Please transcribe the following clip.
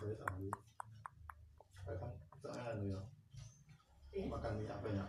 Saya tahu. Saya kan ya.